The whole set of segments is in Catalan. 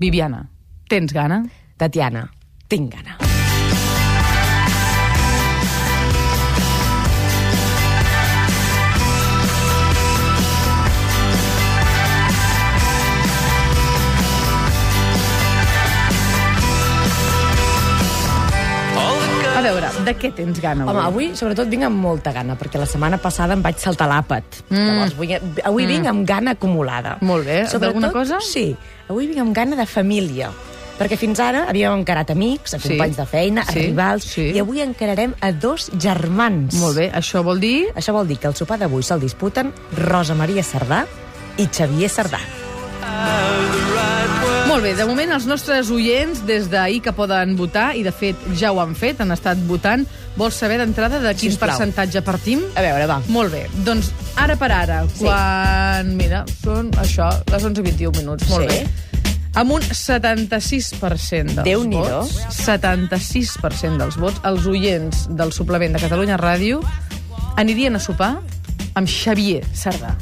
Viviana, tens gana? Tatiana, tinc gana. De què tens gana avui? Home, avui sobretot vinc amb molta gana, perquè la setmana passada em vaig saltar l'àpat. Mm. Llavors, vull, avui mm. vinc amb gana acumulada. Molt bé. D'alguna cosa? Sí. Avui vinc amb gana de família. Perquè fins ara havíem encarat amics, a companys Sí. de feina, a Sí, rivals, sí. i avui encararem a dos germans. Molt bé, això vol dir... Això vol dir que el sopar d'avui se'l disputen Rosa Maria Cerdà i Xavier Cerdà. Molt bé, de moment els nostres oients des d'ahir que poden votar, i de fet ja ho han fet, han estat votant, vols saber d'entrada de quin Sisplau. percentatge partim? A veure, va. Molt bé, doncs ara per ara, Sí. quan... Mira, són això, les 11 i 21 minuts, molt Sí. bé. Amb un 76% dels Déu-n'hi-do. vots, 76% dels vots, els oients del suplement de Catalunya Ràdio anirien a sopar amb Xavier Sardà.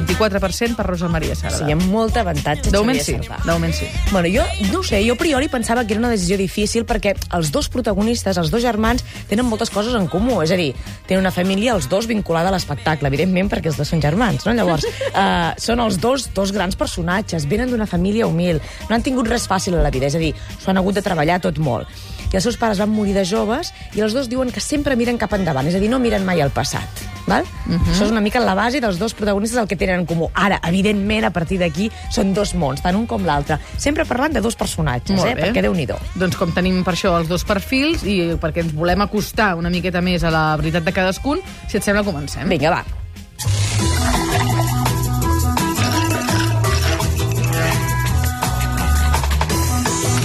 D'acord. 24% per Rosa Maria O Sardà. sigui, amb molta avantatge de moment sí, de moment sí. Bueno, jo no sé, jo a priori pensava que era una decisió difícil perquè els dos protagonistes, els dos germans, tenen moltes coses en comú. És a dir, tenen una família, els dos, vinculada a l'espectacle, evidentment, perquè els dos són germans, no? Llavors, uh, són els dos, dos grans personatges, venen d'una família humil, no han tingut res fàcil a la vida, és a dir, s'ho han hagut de treballar tot molt. I els seus pares van morir de joves i els dos diuen que sempre miren cap endavant, és a dir, no miren mai al passat. Val? Uh -huh. Això és una mica la base dels dos protagonistes el que tenen en comú. Ara, evidentment, a partir d'aquí, són dos mons, tant un com l'altre. Sempre parlant de dos personatges, Molt eh? bé. Perquè déu nhi Doncs com tenim per això els dos perfils i perquè ens volem acostar una miqueta més a la veritat de cadascun, si et sembla, comencem. Vinga, va.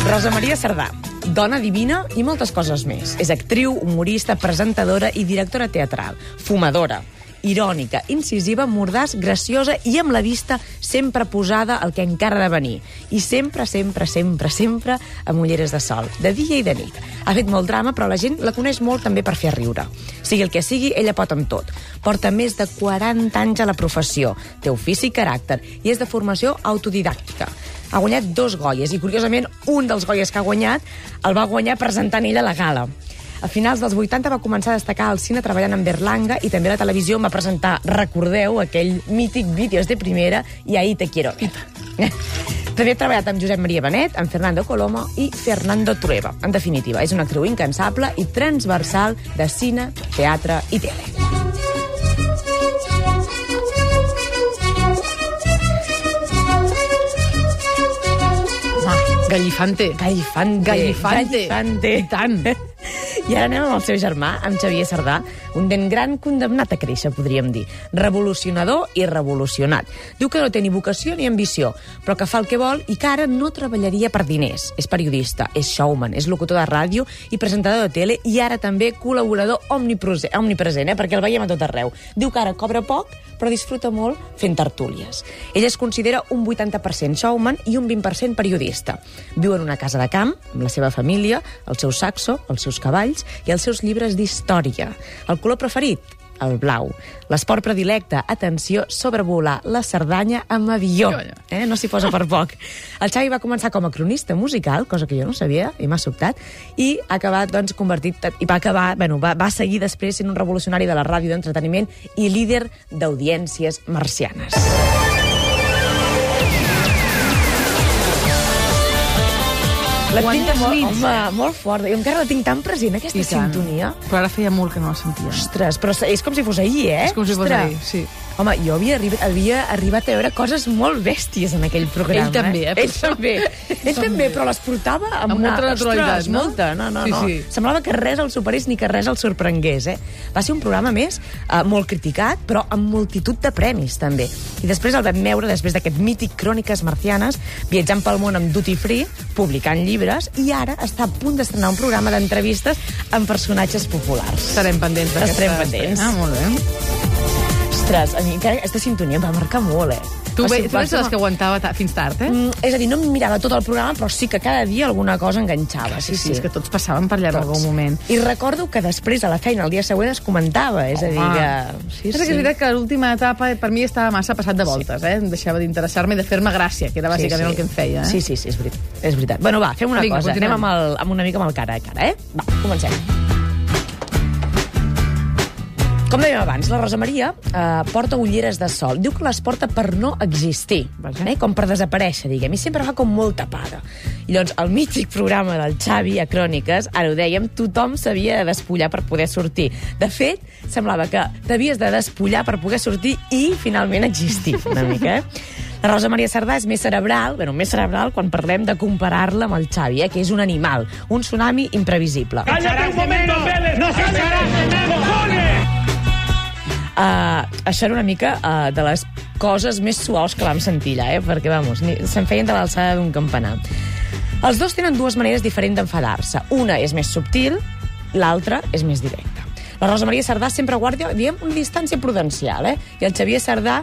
Rosa Maria Cerdà, dona divina i moltes coses més. És actriu, humorista, presentadora i directora teatral. Fumadora, irònica, incisiva, mordàs, graciosa i amb la vista sempre posada al que encara ha de venir. I sempre, sempre, sempre, sempre amb ulleres de sol, de dia i de nit. Ha fet molt drama, però la gent la coneix molt també per fer riure. Sigui el que sigui, ella pot amb tot. Porta més de 40 anys a la professió, té ofici i caràcter, i és de formació autodidàctica. Ha guanyat dos Goyes, i curiosament un dels Goyes que ha guanyat el va guanyar presentant ella a la gala. A finals dels 80 va començar a destacar al cine treballant amb Berlanga i també a la televisió va presentar, recordeu, aquell mític vídeos de primera i ahí te quiero ver. També ha treballat amb Josep Maria Benet, amb Fernando Colomo i Fernando Trueba. En definitiva, és una actriu incansable i transversal de cine, teatre i tele. Gallifante. Gallifante. Gallifante. Gallifante. I tant. I ara anem amb el seu germà, amb Xavier Sardà, un nen gran condemnat a créixer, podríem dir. Revolucionador i revolucionat. Diu que no té ni vocació ni ambició, però que fa el que vol i que ara no treballaria per diners. És periodista, és showman, és locutor de ràdio i presentador de tele i ara també col·laborador omnipresent, eh? perquè el veiem a tot arreu. Diu que ara cobra poc, però disfruta molt fent tertúlies. Ell es considera un 80% showman i un 20% periodista. Viu en una casa de camp, amb la seva família, el seu saxo, els seus cavalls i els seus llibres d'història. El color preferit? El blau. L'esport predilecte, atenció, sobrevolar la Cerdanya amb avió. Eh? No s'hi posa per poc. El Xavi va començar com a cronista musical, cosa que jo no sabia i m'ha sobtat, i ha acabat doncs, convertit... I va acabar, bueno, va, va seguir després sent un revolucionari de la ràdio d'entreteniment i líder d'audiències marcianes. La tinc molt, nits, home, eh? molt forta. Jo encara la tinc tan present, aquesta I tant. sintonia. Però ara feia molt que no la sentia. Ostres, però és com si fos ahir, eh? És com si fos Ostres. ahir, sí. Home, jo havia arribat, havia arribat a veure coses molt bèsties en aquell programa. Ell també, eh, Ell també. Ell també, però les portava amb, Amb una... molta naturalitat, Ostres, no? molta, no, no, Sí, no. sí. Semblava que res el superés ni que res el sorprengués, eh? Va ser un programa més eh, molt criticat, però amb multitud de premis, també. I després el vam veure, després d'aquest mític Cròniques Marcianes, viatjant pel món amb Duty Free, publicant llibres, i ara està a punt d'estrenar un programa d'entrevistes amb personatges populars. Estarem pendents d'aquesta... Estarem pendents. Ah, molt bé. Ostres, a mi encara aquesta sintonia em va marcar molt, eh? Tu, ve, ser- tu de les que aguantava ta fins tard, eh? Mm, és a dir, no em mirava tot el programa, però sí que cada dia alguna cosa enganxava. Sí, sí, és que tots passaven per allà en algun moment. I recordo que després, a la feina, el dia següent es comentava. És a dir, que... Sí, és que és veritat que l'última etapa per mi estava massa passat de voltes, eh? Em deixava d'interessar-me i de fer-me gràcia, que era bàsicament el que em feia. Eh? Sí, sí, sí, és veritat. És veritat. Bueno, va, fem una Vinga, cosa. continuem. Anem amb, el, amb una mica amb el cara a cara, eh? Va, comencem. Com dèiem abans, la Rosa Maria eh, porta ulleres de sol. Diu que les porta per no existir, Vaja. eh? com per desaparèixer, diguem. I sempre fa com molt tapada. I llavors, el mític programa del Xavi a Cròniques, ara ho dèiem, tothom s'havia de despullar per poder sortir. De fet, semblava que t'havies de despullar per poder sortir i finalment existir, una mica, eh? La Rosa Maria Sardà és més cerebral, bueno, més cerebral quan parlem de comparar-la amb el Xavi, eh, que és un animal, un tsunami imprevisible. ¡Cállate un momento, Vélez! ¡No se ¡Cojones! Uh, això era una mica uh, de les coses més suaus que vam sentir allà, eh? perquè, vamos, ni- se'n feien de l'alçada d'un campanar. Els dos tenen dues maneres diferents d'enfadar-se. Una és més subtil, l'altra és més directa. La Rosa Maria Sardà sempre guarda, diguem, una distància prudencial, eh? I el Xavier Sardà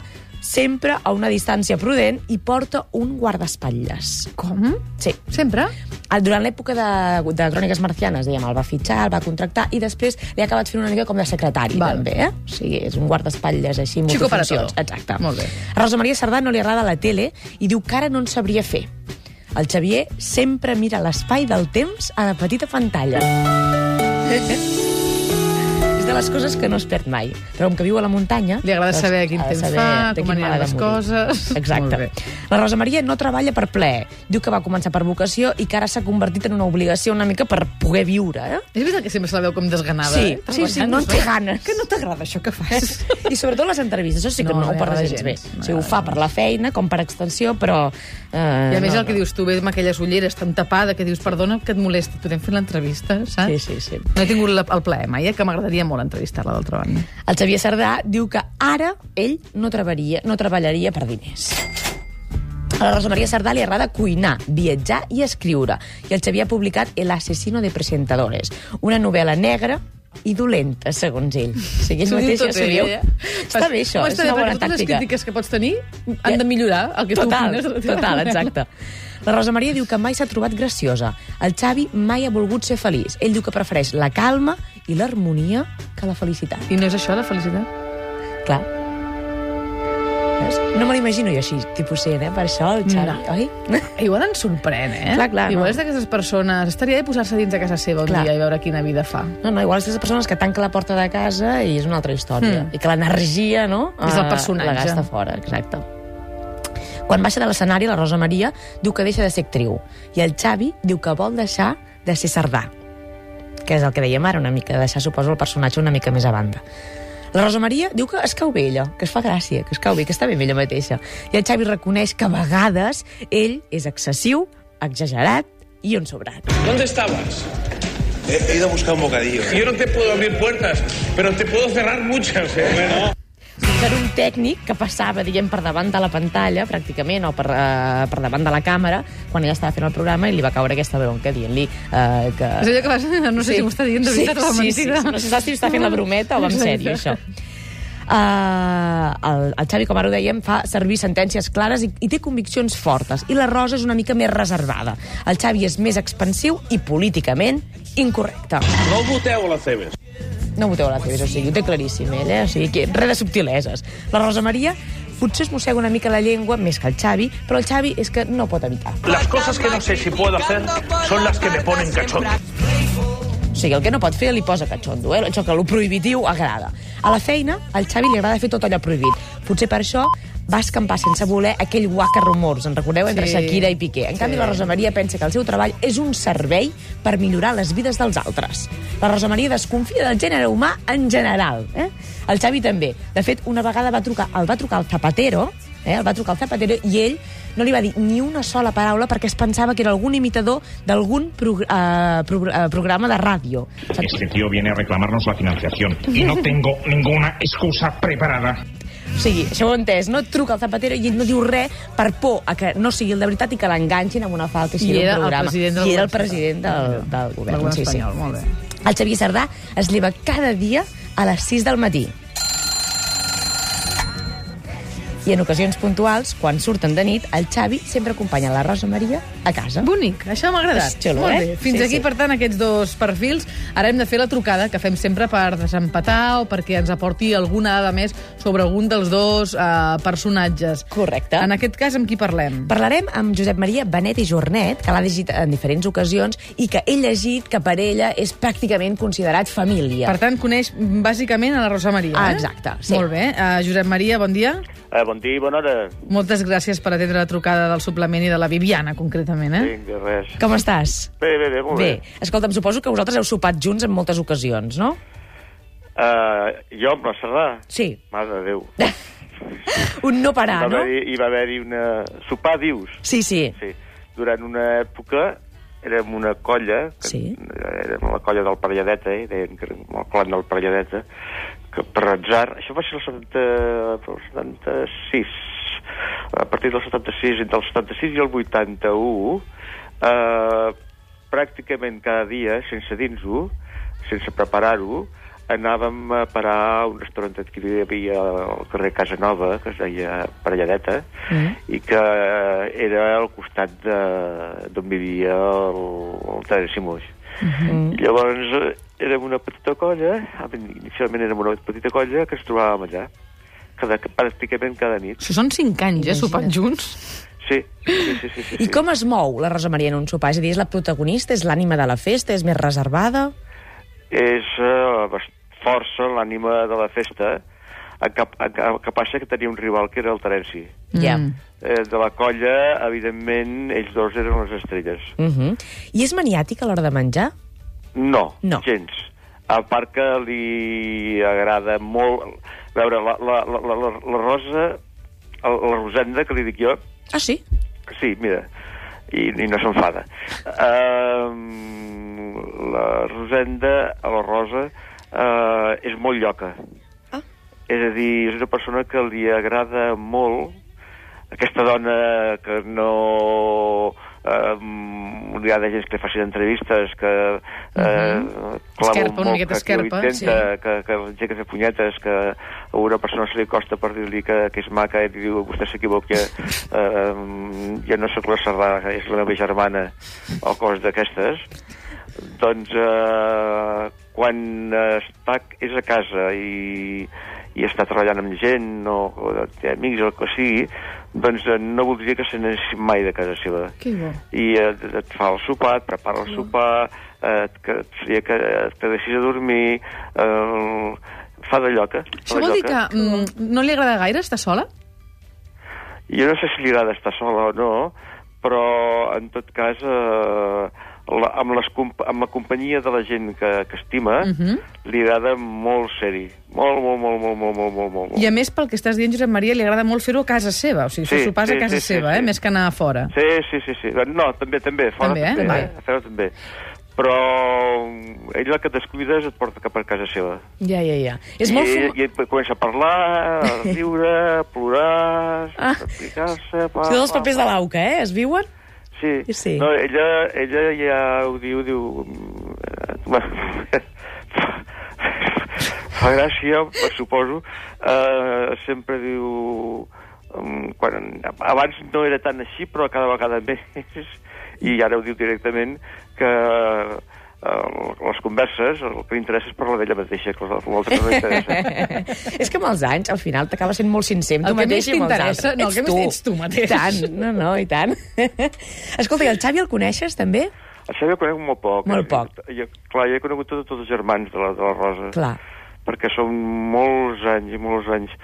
sempre a una distància prudent i porta un guardaespatlles. Com? Sí. Sempre? Ah, Durant l'època de, de Cròniques Marcianes, diguem, el va fitxar, el va contractar i després li ha acabat fent una mica com de secretari, Val. també, eh? O sigui, és un guardaespatlles així, Chico para multifuncions. todo. Exacte. Molt bé. A Rosa Maria Sardà no li agrada la tele i diu que ara no en sabria fer. El Xavier sempre mira l'espai del temps a la petita pantalla. Les coses que no es perd mai. Però com que viu a la muntanya... Li agrada doncs saber quin temps saber fa, com aniran les coses. Exacte. La Rosa Maria no treballa per ple. Diu que va començar per vocació i que ara s'ha convertit en una obligació una mica per poder viure. Eh? És veritat que sempre se la veu com desganada, Sí, eh? sí, sí, no en té ganes. Que no t'agrada això que fas? I sobretot les entrevistes, això sí que No, no, ho m'agrada gens bé. O sigui, ho fa per la feina, com per extensió, però... Eh, I a més no, el que dius tu, ve amb aquelles ulleres tan tapada que dius, perdona que et molesti, podem fer l'entrevista, saps? Sí, sí, sí. No he tingut el plaer mai, eh, que m'agradaria molt entrevistar-la, d'altra banda. El Xavier Sardà diu que ara ell no treballaria, no treballaria per diners. A la Rosa Maria Sardà li agrada cuinar, viatjar i escriure. I el Xavier ha publicat El asesino de presentadores, una novel·la negra i dolenta, segons ell. O sigui, ell S'ho diu mateix tot ja s'ho diu. eh? Està bé, això, és està bé, una bona perquè totes les tàctica. crítiques que pots tenir han de millorar el que tu Total, opines. la teva total, exacte. La Rosa Maria diu que mai s'ha trobat graciosa. El Xavi mai ha volgut ser feliç. Ell diu que prefereix la calma i l'harmonia que la felicitat. I no és això, la felicitat? Clar. Veus? No me l'imagino jo així, tipus sent, eh? Per això, el Xavi, No. oi? Igual ens sorprèn, eh? Clar, clar, Igual no. és d'aquestes persones... Estaria bé posar-se dins de casa seva un Clar. dia i veure quina vida fa. No, no, igual és d'aquestes persones que tanca la porta de casa i és una altra història. Mm. I que l'energia, no? És el eh, personatge. La gasta fora, exacte. Quan baixa de l'escenari, la Rosa Maria diu que deixa de ser actriu. I el Xavi diu que vol deixar de ser sardà. Que és el que dèiem ara, una mica, deixar, suposo, el personatge una mica més a banda. La Rosa Maria diu que es cau bé ella, que es fa gràcia, que es cau bé, que està bé amb ella mateixa. I el Xavi reconeix que a vegades ell és excessiu, exagerat i un sobrat. ¿Dónde estabas? He, he ido a buscar un bocadillo. Yo no te puedo abrir puertas, pero te puedo cerrar muchas, ¿eh? Bueno. Era un tècnic que passava, diguem, per davant de la pantalla, pràcticament, o per, uh, per davant de la càmera, quan ella estava fent el programa, i li va caure aquesta bronca dient-li uh, que... És allò que vas... No sé si m'ho està dient de veritat o de sí, sí, mentida. sí, no sé si està fent la brometa o va en sèrio, això. Uh, el, el Xavi, com ara ho dèiem, fa servir sentències clares i, i té conviccions fortes. I la Rosa és una mica més reservada. El Xavi és més expansiu i políticament incorrecte. No voteu a la Cebes. No voteu la TV, o sigui, ho té claríssim, ell, eh? O sigui, que res de subtileses. La Rosa Maria potser es mossega una mica la llengua, més que el Xavi, però el Xavi és que no pot evitar. Las cosas que no sé si puedo hacer son las que me ponen cachondo. O sigui, el que no pot fer li posa catxondo, eh? Això que lo prohibitiu agrada. A la feina, al Xavi li agrada fer tot allò prohibit. Potser per això va escampar sense voler aquell guaca rumors, en recordeu, entre Sí. Shakira i Piqué. En canvi, Sí. la Rosa Maria pensa que el seu treball és un servei per millorar les vides dels altres. La Rosa Maria desconfia del gènere humà en general. Eh? El Xavi també. De fet, una vegada va trucar, el va trucar al Zapatero, eh? el va trucar al Zapatero, i ell no li va dir ni una sola paraula perquè es pensava que era algun imitador d'algun prog eh, pro eh, programa de ràdio. Este tío viene a reclamarnos la financiación y no tengo ninguna excusa preparada. O sigui, això ho he entès, no truca al Zapatero i ell no diu res per por a que no sigui el de veritat i que l'enganxin amb una falta així I d'un programa. president del I era el govern president del, del Del govern. govern sí, sí. espanyol, molt bé. El Xavier Sardà es lleva cada dia a les 6 del matí. I en ocasions puntuals, quan surten de nit, el Xavi sempre acompanya la Rosa Maria a casa. Bonic, això m'ha agradat. Xulo, Molt eh? bé. Fins Sí, aquí, sí. per tant, aquests dos perfils. Ara hem de fer la trucada que fem sempre per desempatar o perquè ens aporti alguna dada més sobre algun dels dos eh, personatges. Correcte. En aquest cas, amb qui parlem? Parlarem amb Josep Maria Benet i Jornet, que l'ha llegit en diferents ocasions i que he llegit que per ella és pràcticament considerat família. Per tant, coneix bàsicament a la Rosa Maria, Ah, eh? exacte, sí. Molt bé. Uh, Josep Maria, bon dia. Eh, bon dia, bona hora. Moltes gràcies per atendre la trucada del suplement i de la Viviana, concretament, eh? Vinga, res. Com estàs? Bé, bé, bé, molt Bé, bé. escolta'm, suposo que vosaltres heu sopat junts en moltes ocasions, no? Uh, jo amb la? Sí. Mare de Déu. Un no Hi parar, va no? haver-hi hi va haver una... Sopar, dius? Sí, sí. Sí. Durant una època érem una colla, que Sí. érem la colla del Parelladeta, eh? deien que érem el clan del Parelladeta, que per atzar, això va ser el 70, el 76, a partir del 76, entre el 76 i el 81, eh, pràcticament cada dia, sense dins-ho, sense preparar-ho, anàvem a parar a un restaurant que hi havia al carrer Casa Nova, que es deia Parelladeta, Mm. i que era al costat d'on vivia el, el Terence Moix. Mm. I llavors eh, érem una petita colla, inicialment érem una petita colla que ens trobàvem allà, cada, pràcticament cada nit. Això són cinc anys, eh, sopant junts. Sí, sí, sí. sí, sí, I com es mou la Rosa Maria en un sopar? És a dir, és la protagonista, és l'ànima de la festa, és més reservada? És uh, força l'ànima de la festa, el que, el, que, el que passa que tenia un rival que era el Terenci. Ja. Mm. Eh, de la colla, evidentment, ells dos eren les estrelles. Uh -huh. I és maniàtic a l'hora de menjar? No, No. gens. A part que li agrada molt... A veure, la, la, la, la, la, la Rosa, la, la Rosenda, que li dic jo, Ah, sí? sí, mira, i, i no s'enfada. Uh, la Rosenda, a la Rosa, uh, és molt lloca. És a dir, és una persona que li agrada molt aquesta dona que no eh, li ha de gens que li facin entrevistes, que eh, clava Esquerpa, una molt, miqueta que, que ho esquerpa, intenta, sí. que, que la gent que fa punyetes, que a una persona se li costa per dir-li que, que és maca i diu vostè s'equivoca, eh, jo no sóc la Cerdà, és la meva germana, o coses d'aquestes. Doncs eh, quan està, és a casa i, i està treballant amb gent o, o té amics o el que sigui, doncs eh, no voldria que se n'anessin mai de casa seva. I eh, et fa el sopar, et prepara el sopar, eh, que et que te deixis a dormir, eh, fa de lloca. Això vol dir que mm, no li agrada gaire estar sola? Jo no sé si li agrada estar sola o no, però en tot cas eh, la, amb, les, amb la companyia de la gent que, que estima Mhm. li agrada molt ser-hi. Molt, molt, molt, molt, molt, molt, molt, molt. I a més, pel que estàs dient, Josep Maria, li agrada molt fer-ho a casa seva, o sigui, fer Sí, sopars sí, a casa sí, sí, seva, sí. eh? més que anar a fora. Sí, sí, sí, sí. No, també, també. Fora També, eh? també. A fora també. Però ell el que descuides et porta cap a casa seva. Ja, ja, ja. És molt... I, Fum... I comença a parlar, a riure, a plorar, Ah. a explicar-se... Sí, dels papers de l'AUCA, eh? Es viuen? Sí. Sí. No, ella, ella ja ho diu, diu... mm, Fa gràcia, suposo. Uh, sempre diu... Um, quan, abans no era tan així, però cada vegada més. I ara ho diu directament que les converses, el que interessa és parlar d'ella mateixa, que l'altre no interessa. és que amb els anys, al final, t'acabes sent molt sincer amb El tu que mateix més i amb els t'interessa, altres. no, el que més ets tu mateix. I tant, no, no, i tant. Escolta, i el Xavi el coneixes, també? El Xavi el conec molt poc. Molt poc. Jo, clar, jo he conegut tots, tots els germans de la, de la Rosa. Clar. perquè són molts anys i molts anys.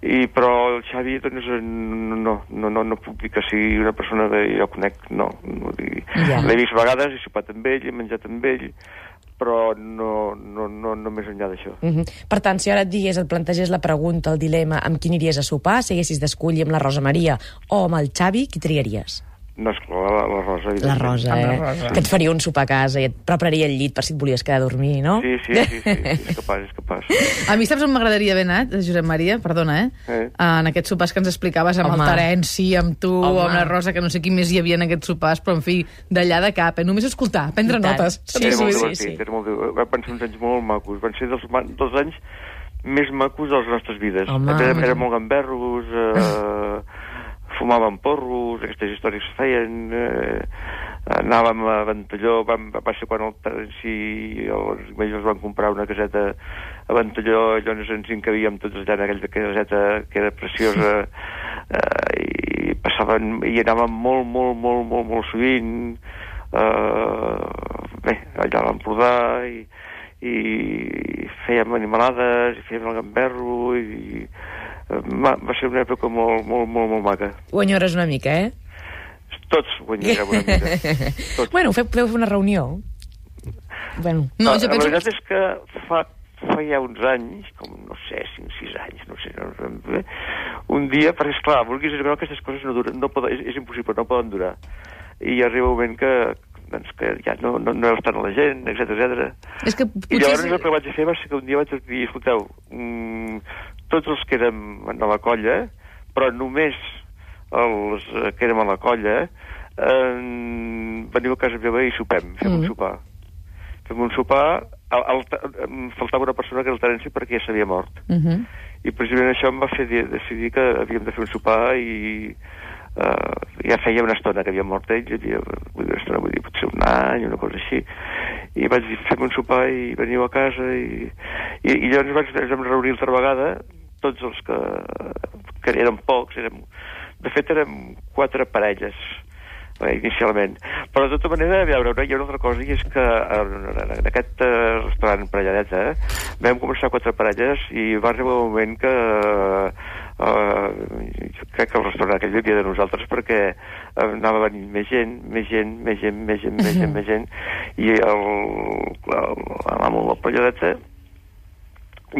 I, però el Xavi, doncs, no, no, no, no puc dir que sigui una persona que jo conec, no. no. Ja. L'he vist vegades, he sopat amb ell, he menjat amb ell, però no, no, no, no més enllà d'això. Uh -huh. Per tant, si ara et digués, et plantegés la pregunta, el dilema, amb qui aniries a sopar, si haguessis d'escollir amb la Rosa Maria o amb el Xavi, qui triaries? No, esclar, la, la Rosa, La. Rosa, Amb la eh? Rosa. Que et faria un sopar a casa i et prepararia el llit per si et volies quedar a dormir, no? Sí, sí, sí, sí, sí, és capaç, és capaç. A mi saps on m'agradaria haver anat, Josep Maria? Perdona, eh? Eh? En aquests sopars que ens explicaves amb Home. el Terenci, amb tu, Home. amb la Rosa, que no sé qui més hi havia en aquests sopars, però en fi, d'allà de cap, eh? Només escoltar, prendre notes. Sí, era sí, molt sí, divertit, sí. era molt. Van ser uns anys molt macos. Van ser dels, dels anys més macos de les nostres vides. Home. Érem molt gamberros, eh, fumàvem porros, aquestes històries es feien, eh, anàvem a Ventalló, vam, va ser quan el Terenci i els majors van comprar una caseta a Ventalló, llavors ens encabíem tots allà en aquella caseta que era preciosa, eh, i passaven, i anàvem molt, molt, molt, molt, molt sovint, eh, bé, allà a l'Empordà, i, i fèiem animalades, i fèiem el gamberro, i va, va ser una època molt, molt, molt, molt maca. Ho enyores una mica, eh? Tots guanyarem una mica. Tots. Bueno, feu, feu una reunió. Bueno, No, jo la penso... veritat és que fa, fa ja uns anys, com no sé, 5-6 anys, no sé, no, bé, un dia, perquè esclar, vulguis o no, aquestes coses no duren, no poden, és, és impossible, no poden durar. I arriba un moment que, doncs, que ja no, no, no estan a la gent, etc etc. És que I potser... llavors el que vaig fer va ser que un dia vaig dir, escolteu, mm, tots els que érem a la colla, però només els eh, que érem a la colla, eh, veniu a casa meva i sopem, fem Mm. un sopar. Fem un sopar, el, el, faltava una persona que era el Terenci perquè ja s'havia mort. Uh -huh. I precisament això em va fer dir, decidir que havíem de fer un sopar i uh, ja feia una estona que havia mort ell, havia, vull dir, una estona, vull dir, potser un any, una cosa així. I vaig dir, fem un sopar i veniu a casa i, i, i llavors vaig, ens vam reunir altra vegada, tots els que, que érem pocs, érem, de fet érem quatre parelles, eh, inicialment. Però de tota manera, a veure, hi ha una altra cosa, i és que en, en aquest eh, restaurant Parelladeta eh, vam començar quatre parelles i va arribar un moment que eh, jo crec que el restaurant aquell vivia de nosaltres perquè eh, anava venint més gent, més gent, més gent, més gent, més gent, més gent, i l'amo de la Parelladeta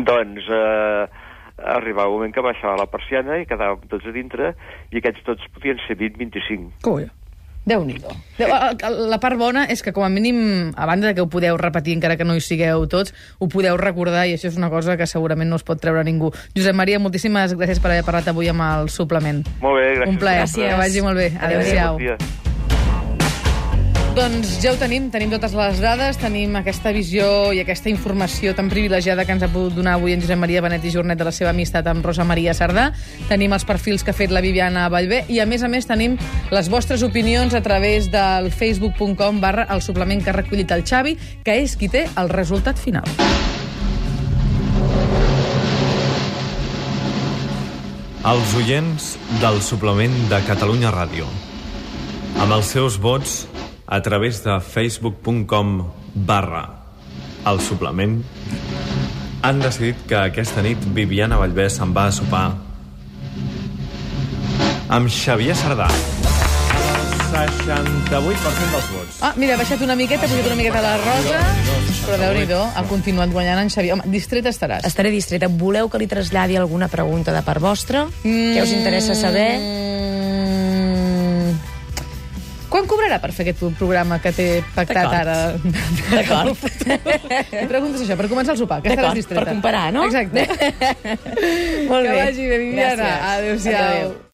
doncs eh, arribava un moment que baixava la persiana i quedàvem tots a dintre i aquests tots podien ser 20-25. Colla. Déu-n'hi-do. Déu- La part bona és que, com a mínim, a banda de que ho podeu repetir, encara que no hi sigueu tots, ho podeu recordar, i això és una cosa que segurament no es pot treure ningú. Josep Maria, moltíssimes gràcies per haver parlat avui amb el suplement. Molt bé, gràcies. Un plaer. Gràcies. Que vagi molt bé. Adéu-siau. Dia. Doncs ja ho tenim, tenim totes les dades, tenim aquesta visió i aquesta informació tan privilegiada que ens ha pogut donar avui en Josep Maria Benet i Jornet de la seva amistat amb Rosa Maria Sardà. Tenim els perfils que ha fet la Viviana Vallvé i, a més a més, tenim les vostres opinions a través del facebook.com barra el suplement que ha recollit el Xavi, que és qui té el resultat final. Els oients del suplement de Catalunya Ràdio. Amb els seus vots a través de facebook.com barra el suplement han decidit que aquesta nit Viviana Vallvé se'n va a sopar amb Xavier Sardà. 68% dels vots. Ah, mira, ha baixat una miqueta, ha pujat una miqueta la rosa, però Déu-n'hi-do, ha continuat guanyant en Xavier. Home, distret estaràs. estaré distreta. Voleu que li traslladi alguna pregunta de part vostra? Què us interessa saber? Quan cobrarà per fer aquest programa que té pactat ara? D'acord. Em preguntes això, per començar el sopar, que estaràs distreta. per comparar, no? Exacte. Molt que bé. vagi bé, Viviana. Adéu-siau. Adéu.